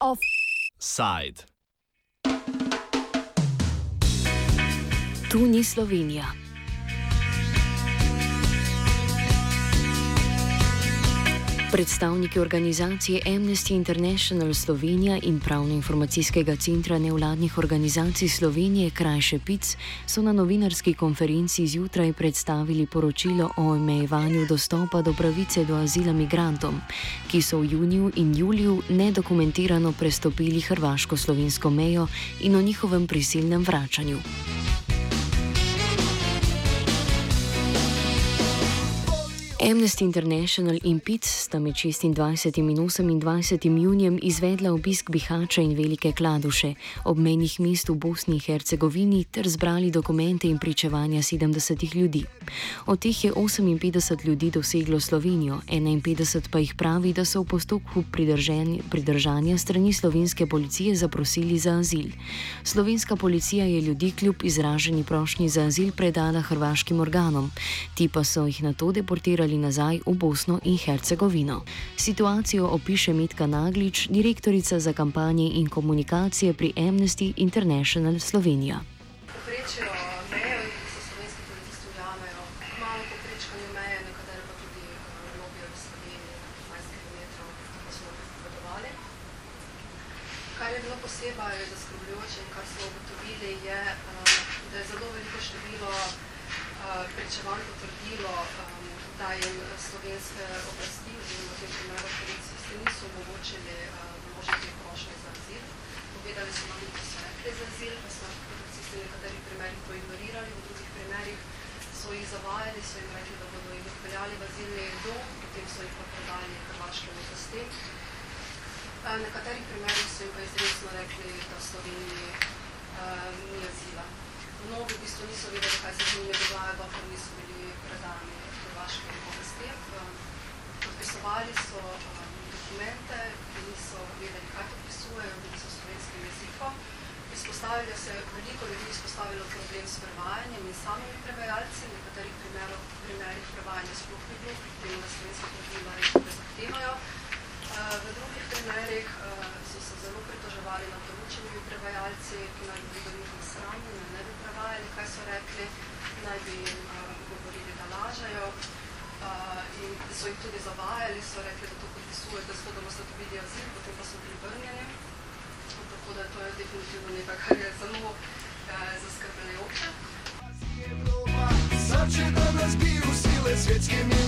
Offside. Tu ni Slovenija. Predstavniki organizacije Amnesty International Slovenija in Pravno-informacijskega centra nevladnih organizacij Slovenije, krajše PIC, so na novinarski konferenci zjutraj predstavili poročilo o omejevanju dostopa do pravice do azila migrantom, ki so v juniju in juliju nedokumentirano prestopili hrvaško-slovensko mejo in o njihovem prisilnem vračanju. Amnesty International in PIC sta med 26. in 28. junijem izvedla obisk Bihača in Velike Kladuše, obmejnih mest v Bosni in Hercegovini, ter zbrali dokumente in pričevanja 70 ljudi. Od teh je 58 ljudi doseglo Slovenijo, 51 pa jih pravi, da so v postopku pridržanja strani slovenske policije zaprosili za azil. Slovenska policija je ljudi kljub izraženi prošnji za azil predala hrvaškim organom, ti pa so jih na to deportirali vrnili nazaj v Bosno in Hercegovino. Situacijo opiše Mitka Naglič, direktorica za kampanje in komunikacije pri Amnesty International Slovenija. Kar je bilo posebej zaskrbljujoče in kar smo ugotovili, je, da je zelo veliko število pričevanj potrdilo da jim slovenske oblasti oziroma tem primeru policisti niso omogočili vložiti prošnje za azil. Povedali so nam, da so rekli za azil, pa so policisti v nekaterih primerih to ignorirali, v drugih primerih so jih zavajali, so jim rekli, da bodo jih odpeljali v azilni dom, potem so jih pa predali hrvaškim oblastem. V nekaterih primerih so jim pa izredno rekli, da v Sloveniji uh, ni azila. Mnogi v bistvu niso vedeli, kaj se z njimi dogaja, dokler niso bili predani hrvaškim oblastem. Podpisovali so um, dokumente, ki niso vedeli, kaj podpisujejo, bili so slovenskim jezikom. Izpostavili se veliko ljudi izpostavilo problem s prevajanjem in samimi prevajalci, nekaterih primerih prevajanja sploh ni bilo, tem na slovenski pravila reči, da zahtevajo. V drugih primerih so se zelo pritoževali nad določenimi prevajalci, ki naj bi bili njihov sramni, ne bi prevajali, kaj so rekli, naj bi jim da lažajo uh, in so jih tudi zavajali, so rekli, da to podpisujejo, da so dobili azil, potem pa so bili vrnjeni. Tako da to je definitivno nekaj, kar je zelo uh, zaskrbljajoče. Sače da nas bi usile svetske milicije,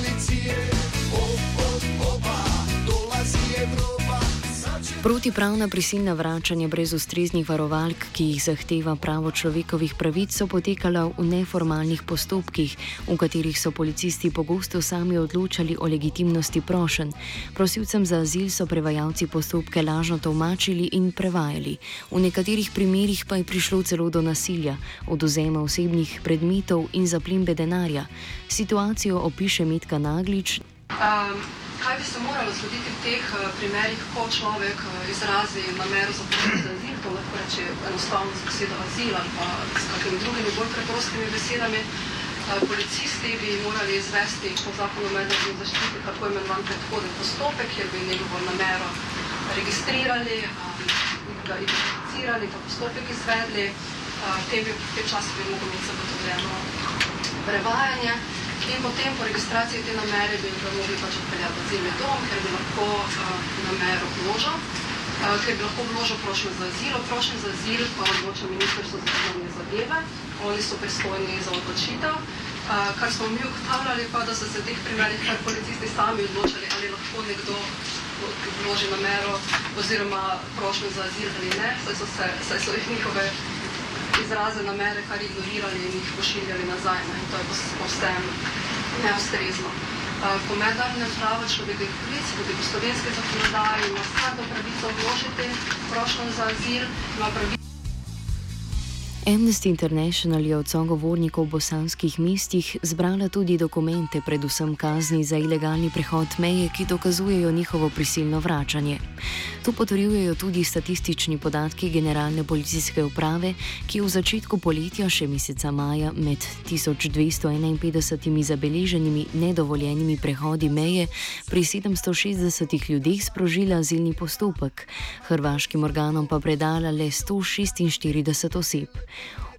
Protipravna prisilna vračanja brez ustreznih varovalk, ki jih zahteva pravo človekovih pravic, so potekala v neformalnih postopkih, v katerih so policisti pogosto sami odločali o legitimnosti prošen. Prosilcem za azil so prevajalci postopke lažno tolmačili in prevajali. V nekaterih primerjih pa je prišlo celo do nasilja, oduzema osebnih predmetov in zaplimbe denarja. Situacijo opiše Metka Naglič. Um kaj bi se moralo zgoditi v teh uh, primerih, ko človek uh, izrazi namero za prositi za azil, to lahko reče enostavno z besedo azil ali pa s kakimi drugimi bolj preprostimi besedami. Uh, policisti bi morali izvesti po zakonu mednarodne zaščite tako imenovan predhoden postopek, kjer bi njegovo namero registrirali, ga identificirali, ta postopek izvedli, te, bi, te čase bi mogli imeti zagotovljeno prevajanje. In potem po registraciji te namere bi ga mogli pač odpeljati v azilni dom, ker bi lahko uh, namero vložil, uh, ker bi lahko vložil prošnjo za azil. Prošnjo za azil pa odloča Ministrstvo za zunanje zadeve, oni so pristojni za odločitev. Uh, kar smo mi ugotavljali, pa da so se v teh primerih kar policisti sami odločali, ali lahko nekdo vloži namero oziroma prošnjo za azil ali ne, saj so, se, saj so jih njihove izraze namere kar ignorirali in jih pošiljali nazaj. Ne. To je povsem neustrezno. Po mednarodnem pravu človekovih pravic, tudi po slovenski zakonodaji, ima vsakdo pravico vložiti prošljo za azil, ima pravico Amnesty International je od sogovornikov v bosanskih mestih zbrala tudi dokumente, predvsem kazni za ilegalni prehod meje, ki dokazujejo njihovo prisilno vračanje. To potrjujejo tudi statistični podatki Generalne policijske uprave, ki je v začetku poletja, še meseca maja, med 1251 zabeleženimi nedovoljenimi prehodi meje pri 760 ljudeh sprožila azilni postopek, hrvaškim organom pa predala le 146 oseb.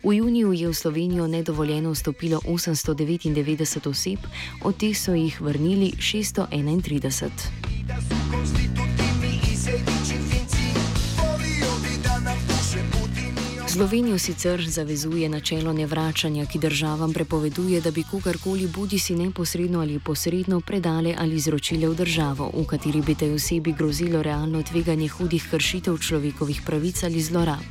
V juniju je v Slovenijo nedovoljeno vstopilo 899 oseb, od teh so jih vrnili 631. Slovenijo sicer zavezuje načelo nevračanja, ki državam prepoveduje, da bi kogarkoli bodi si neposredno ali posredno predale ali izročile v državo, v kateri bi tej osebi grozilo realno tveganje hudih kršitev človekovih pravic ali zlorab.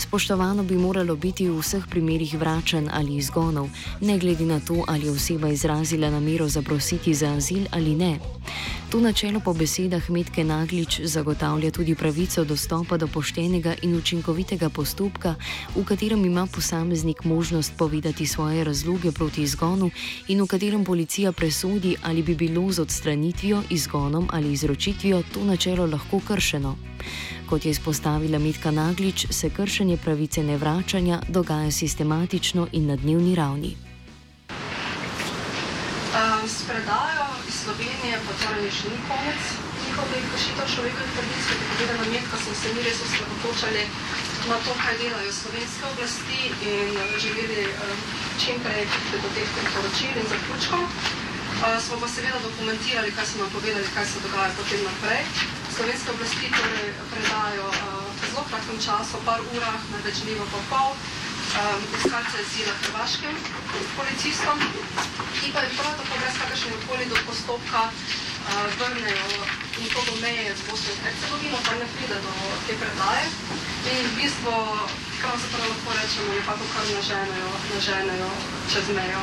Spoštovano bi moralo biti v vseh primerjih vračanj ali izgonov, ne glede na to, ali je oseba izrazila namero zaprositi za azil ali ne. To načelo po besedah Medke Naglič zagotavlja tudi pravico dostopa do poštenega in učinkovitega postopka, v katerem ima posameznik možnost povedati svoje razloge proti izgonu in v katerem policija presodi, ali bi bilo z odstranitvijo, izgonom ali izročitvijo to načelo lahko kršeno. Kot je izpostavila Mitka Naglič, se kršenje pravice nevračanja dogaja sistematično in na dnevni ravni. Um, s predajo iz Slovenije pa torej še ni konec njihovih kršitev človekovih pravic, kot je povedala Mitka, smo se mi res osredotočali na to, kaj delajo slovenske oblasti in želeli um, čim prej priti do teh priporočil in zaključkov. Uh, smo pa seveda dokumentirali, kaj smo nam povedali, kaj se dogaja potem naprej slovenske oblasti torej predajo uh, v zelo kratkem času, par urah, največ dnevo pa pol, um, iskalce azila hrvaškim policistom, ki pa jih prav tako brez kakršnega koli do postopka uh, vrnejo nikogo meje z Bosno in Hercegovino, pa ne pride do te predaje. In v bistvu, pravzaprav lahko rečemo, nekako kar naženejo, naženejo čez mejo.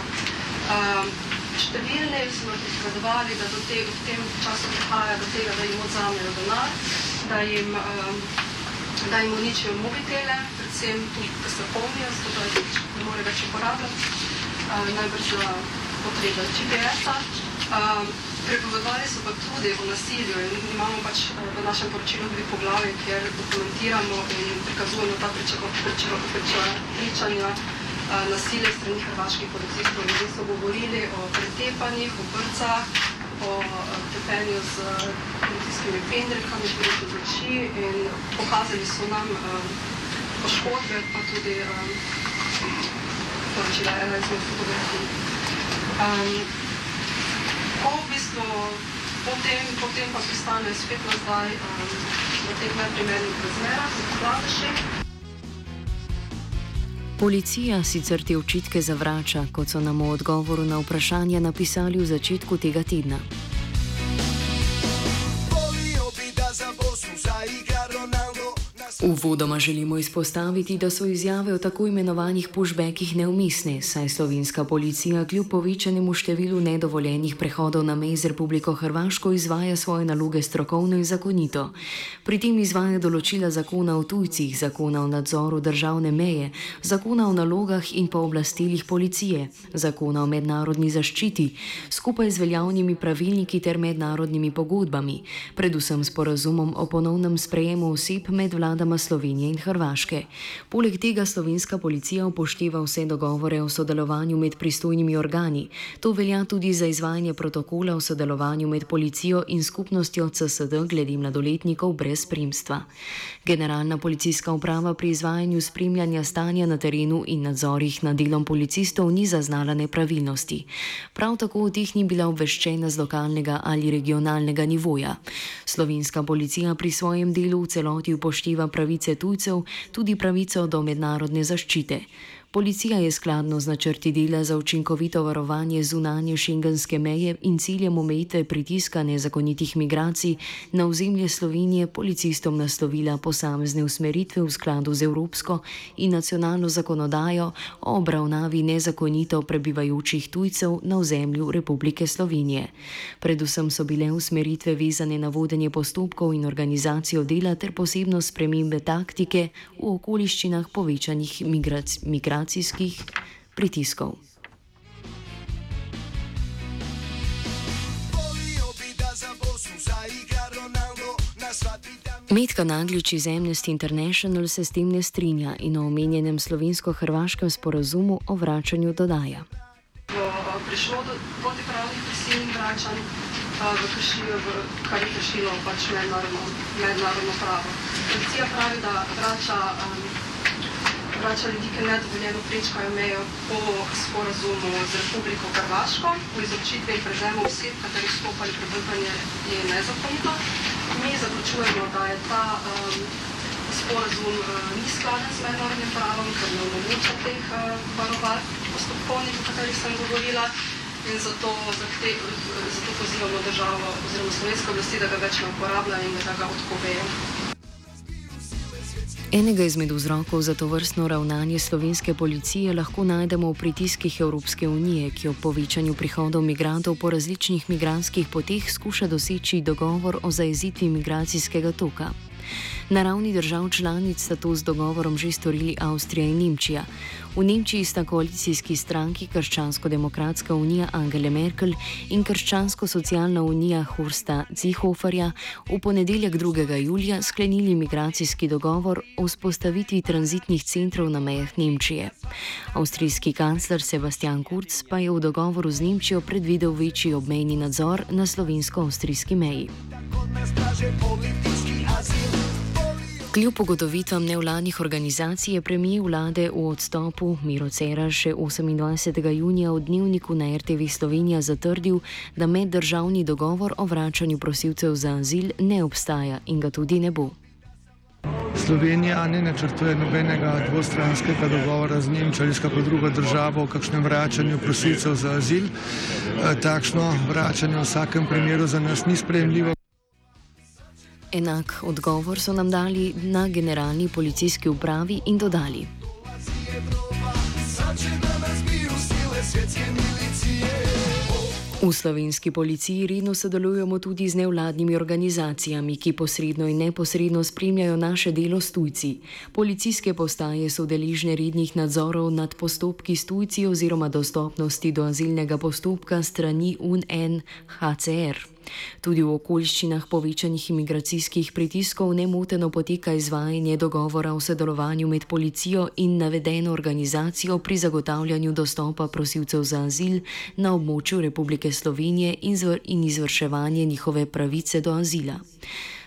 Um, številni smo pripovedovali, da do te, v tem času prihaja do tega, da jim odzamejo denar, da jim, um, da jim uničijo mobitele, predvsem tudi, da se polnijo, zato da jih ne more več uporabljati, uh, najbrž za potrebe GPS-a. Um, Prepovedovali so pa tudi o nasilju in imamo pač v našem poročilu dve poglavje, kjer dokumentiramo in prikazujemo ta pričanja nasilje strani hrvaških policistov. Ljudje so govorili o pretepanjih, o brcah, o tepenju z policijskimi pendrekami, tudi z oči in pokazali so nam poškodbe, pa tudi poročila ena izmed fotografij. Ko v bistvu potem, potem pa pristanejo spet nazaj v teh neprimernih razmerah, v Kladeši. Policija sicer te očitke zavrača, kot so nam v odgovoru na vprašanje napisali v začetku tega tedna. Uvodoma želimo izpostaviti, da so izjave o tako imenovanih pushbackih neumestne, saj slovenska policija kljub povečanemu številu nedovoljenih prehodov na mej z Republiko Hrvaško izvaja svoje naloge strokovno in zakonito. Pri tem izvaja določila zakona o tujcih, zakona o nadzoru državne meje, zakona o nalogah in pooblastilih policije, zakona o mednarodni zaščiti, skupaj z veljavnimi pravilniki ter mednarodnimi pogodbami, predvsem sporazumom o ponovnem sprejemu oseb med vladami mejama Slovenije in Hrvaške. Poleg tega slovenska policija upošteva vse dogovore o sodelovanju med pristojnimi organi. To velja tudi za izvajanje protokola o sodelovanju med policijo in skupnostjo CSD glede mladoletnikov brez spremstva. Generalna policijska uprava pri izvajanju spremljanja stanja na terenu in nadzorih nad delom policistov ni zaznala nepravilnosti. Prav tako o teh ni bila obveščena z lokalnega ali regionalnega nivoja. Slovenska policija pri svojem delu v celoti upošteva pravice tujcev, tudi pravico do mednarodne zaščite. Policija je skladno z načrti dela za učinkovito varovanje zunanje šengenske meje in ciljem omejitve pritiska nezakonitih migracij na ozemlje Slovenije policistom naslovila posamezne usmeritve v skladu z evropsko in nacionalno zakonodajo o obravnavi nezakonito prebivajočih tujcev na ozemlju Republike Slovenije. Predvsem so bile usmeritve vezane na vodenje postopkov in organizacijo dela ter posebno spremembe taktike v okoliščinah povečanih migrac migracijskih pritiskov. Medka Naglič iz Amnesty International se s tem ne strinja in o omenjenem slovensko-hrvaškem sporazumu o vračanju dodaja. Prišlo do protipravnih prisilnih vračanj, v kršijo, v, kar je kršilo pač mednarodno, mednarodno pravo. Policija pravi, da vrača, um, vrača ljudi, ki nedovoljeno prečkajo mejo po sporazumu z Republiko Hrvaško, po izročitvi in prezemu oseb, katerih stopali prebivanje je nezakonito. Mi zaključujemo, da je ta um, sporazum uh, ni skladen z mednarodnim pravom, ker ne omogoča teh uh, varoval postopkovnih, o katerih sem govorila in zato, zahte, zato pozivamo državo oziroma slovensko oblasti, da ga več ne uporablja in da ga odpovejo. Enega izmed vzrokov za to vrstno ravnanje slovenske policije lahko najdemo v pritiskih Evropske unije, ki ob povečanju prihodov migrantov po različnih migranskih poteh skuša doseči dogovor o zajezitvi migracijskega toka. Na ravni držav članic sta to z dogovorom že storili Avstrija in Nemčija. V Nemčiji sta koalicijski stranki Krščansko-demokratska unija Angele Merkel in Krščansko-socialna unija Horsta Zihoferja v ponedeljek 2. julija sklenili migracijski dogovor o spostavitvi tranzitnih centrov na mejah Nemčije. Avstrijski kancler Sebastian Kurz pa je v dogovoru z Nemčijo predvidel večji obmejni nadzor na slovensko-avstrijski meji. Kljub ugotovitvam nevladnih organizacij je premijer vlade v odstopu Miro Cerar še 28. junija v dnevniku na RTV Slovenija zatrdil, da meddržavni dogovor o vračanju prosilcev za azil ne obstaja in ga tudi ne bo. Slovenija ne načrtuje nobenega dvostranskega dogovora z Nemčijo ali s kako drugo državo o kakšnem vračanju prosilcev za azil. E, takšno vračanje v vsakem primeru za nas ni sprejemljivo. Enak odgovor so nam dali na generalni policijski upravi in dodali. V slovenski policiji redno sodelujemo tudi z nevladnimi organizacijami, ki posredno in neposredno spremljajo naše delo s tujci. Policijske postaje so deležne rednih nadzorov nad postopki s tujci oziroma dostopnosti do azilnega postopka strani UNHCR. Tudi v okoliščinah povečanih imigracijskih pritiskov nemoteno poteka izvajanje dogovora o sodelovanju med policijo in navedeno organizacijo pri zagotavljanju dostopa prosilcev za azil na območju Republike Slovenije in izvrševanje njihove pravice do azila.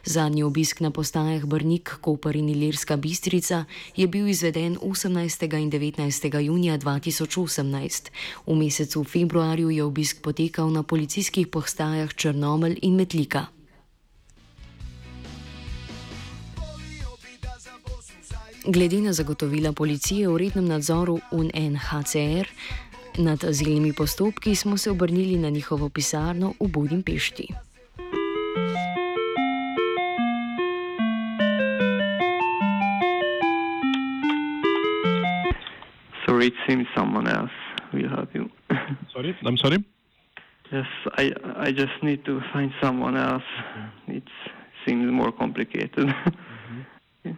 Zadnji obisk na postajah Brnik, Koper in Ilirska Bistrica je bil izveden 18. in 19. junija 2018. V mesecu februarju je obisk potekal na policijskih postajah Črnomelj in Metlika. Glede na zagotovila policije v rednem nadzoru UNHCR nad azilnimi postopki, smo se obrnili na njihovo pisarno v Budimpešti. Seems someone else will help you. sorry, I'm sorry. Yes, I I just need to find someone else. It seems more complicated. Mm-hmm.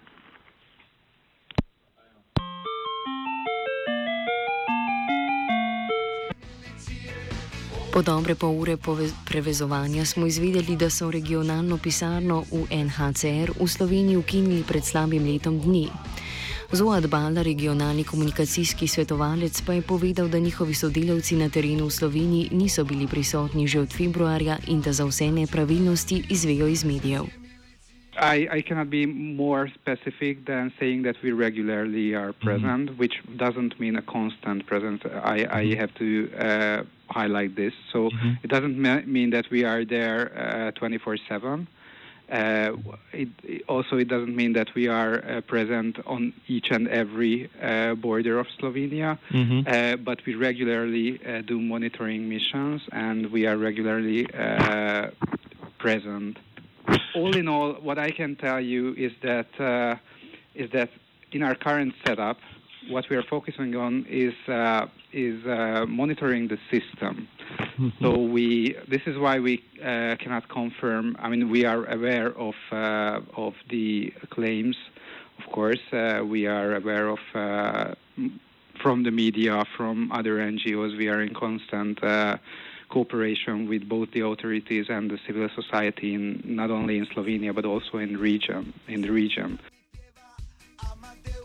Po dobre pol ure prevezovanja smo izvedeli, da so regionalno pisarno v NHCR v Sloveniji ukinili pred slabim letom dni. Zoad Bala, regionalni komunikacijski svetovalec, pa je povedal, da njihovi sodelavci na terenu v Sloveniji niso bili prisotni že od februarja in da za vse nepravilnosti izvejo iz medijev. I, I cannot be more specific than saying that we regularly are mm-hmm. present, mm -hmm. which doesn't mean a constant presence. I, I mm-hmm. have to uh, highlight this. So mm -hmm. it doesn't mean that we are there uh, 24 7. Uh, it, it also, it doesn't mean that we are uh, present on each and every uh, border of Slovenia, mm-hmm. Uh, but we regularly uh, do monitoring missions and we are regularly uh, present. All in all, what I can tell you is that is that in our current setup, what we are focusing on is is monitoring the system. Mm-hmm. So we, this is why we uh, cannot confirm. I mean, we are aware of uh, of the claims. Of course, uh, we are aware of uh, from the media, from other NGOs. We are in constant uh, cooperation with both the authorities and the civil society, in, not only in Slovenia but also in region in the region.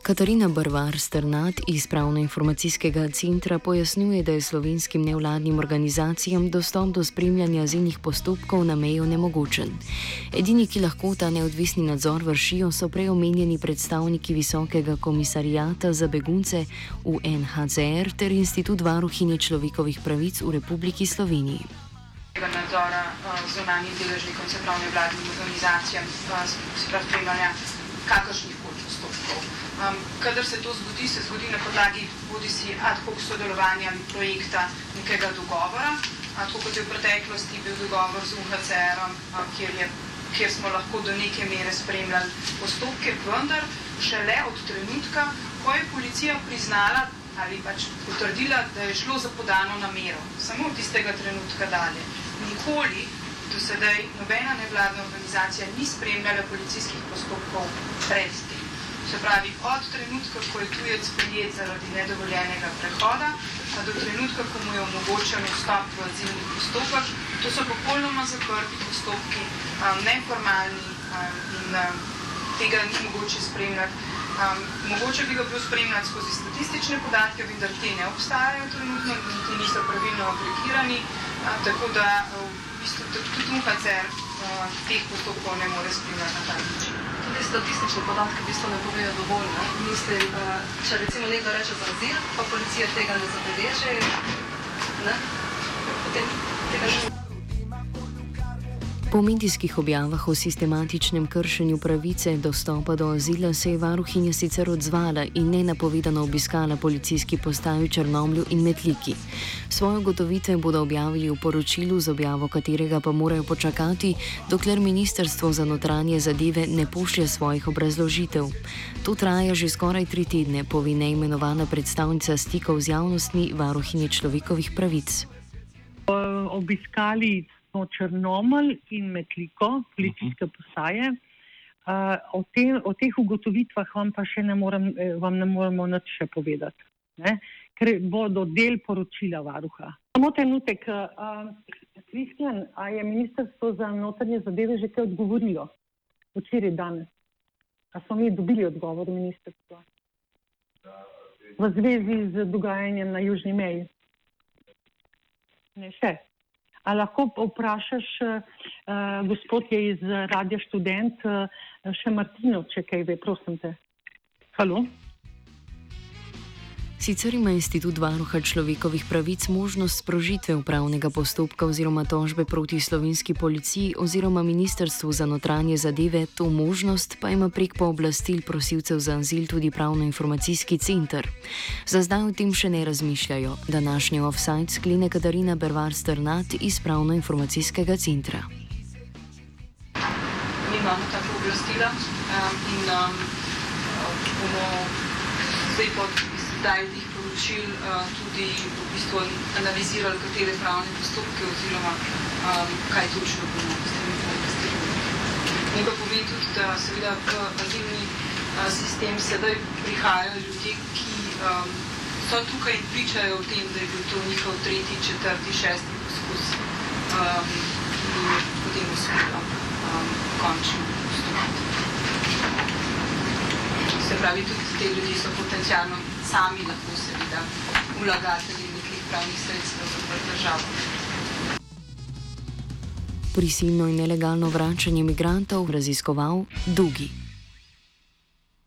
Katarina Barvar Strnat iz Pravno-informacijskega centra pojasnjuje, da je slovenskim nevladnim organizacijam dostop do spremljanja azilnih postopkov na mejo nemogočen. Edini, ki lahko ta neodvisni nadzor vršijo, so preomenjeni predstavniki Visokega komisarijata za begunce UNHCR ter Institut varuhinje človekovih pravic v Republiki Sloveniji. Nadzora uh, zunanjim deležnikom, se pravi nevladnim organizacijam, uh, spremljanja kakršnih koli postopkov. Um, kadar se to zgodi, se zgodi na podlagi bodi si ad hoc sodelovanja ali projekta nekega dogovora, tako kot je v preteklosti bil dogovor z UHCR-om, kjer, kjer smo lahko do neke mere spremljali postopke, vendar šele od trenutka, ko je policija priznala ali pač potrdila, da je šlo za podano namero. Samo od tistega trenutka dalje. Nikoli do sedaj nobena nevladna organizacija ni spremljala policijskih postopkov pred tem. Se pravi, od trenutka, ko je tujec prijet zaradi nedovoljenega prehoda, pa do trenutka, ko mu je omogočen vstop v azilni postopek, to so popolnoma zaprti postopki, neformalni in tega ni mogoče spremljati. Um, mogoče bi ga bilo spremljati skozi statistične podatke, vendar te ne obstajajo trenutno in ti niso pravilno aplikirani, uh, tako da v bistvu tudi UHCR uh, teh postopkov ne more spremljati na ta način te statistične podatke v bistvu ne povejo dovolj. Ne? Mislim, uh, če recimo nekdo reče za azil, pa policija tega ne zabeleže, ne? potem tega ne. Po medijskih objavah o sistematičnem kršenju pravice dostopa do azila se je varuhinja sicer odzvala in nenapovedano obiskala policijski postaji v Črnomlju in Metliki. Svoje gotovitve bodo objavili v poročilu, z objavo katerega pa morajo počakati, dokler Ministrstvo za notranje zadeve ne pošlje svojih obrazložitev. To traja že skoraj tri tedne, pove neimenovana predstavnica stikov z javnostmi varuhinje človekovih pravic. Obiskali Črnomelj in Metliko, policijske mhm. postaje. Uh, o, te, o teh ugotovitvah vam pa še ne, morem, eh, vam ne moremo nič še povedati, ne? ker bodo del poročila varuha. Samo trenutek, Kristjan, uh, a je Ministrstvo za notranje zadeve že kaj odgovorilo? Včeraj, danes. A smo mi dobili odgovor ministrstva? V zvezi z dogajanjem na južni meji? Ne še. A lahko vprašaš, uh, gospod je iz Radia Student, uh, še Martino, če kaj ve, prosim te. Halo? Sicer ima institut varuha človekovih pravic možnost sprožitve upravnega postopka oziroma tožbe proti slovenski policiji oziroma ministrstvu za notranje zadeve, to možnost pa ima prek pooblastil prosilcev za azil tudi pravno-informacijski center. Za zdaj o tem še ne razmišljajo. Današnji offside sklene Katarina Bervar Strnat iz pravno-informacijskega centra. Mi imamo ta pooblastila um, in um, bomo zdaj pod teh poročil uh, tudi v bistvu analizirali, katere pravne postopke oziroma um, kaj točno bomo s temi pooblastili. Ne pa povem tudi, da seveda v azilni uh, sistem sedaj prihajajo ljudje, ki um, so tukaj in pričajo o tem, da je bil to njihov tretji, četrti, šesti poskus um, in potem uspelo um, končno postopati. Se pravi, tudi te ljudi so potencijalno sami lahko seveda vlagatelji nekih pravnih sredstev za državo. Prisilno in nelegalno vračanje imigrantov raziskoval Dugi.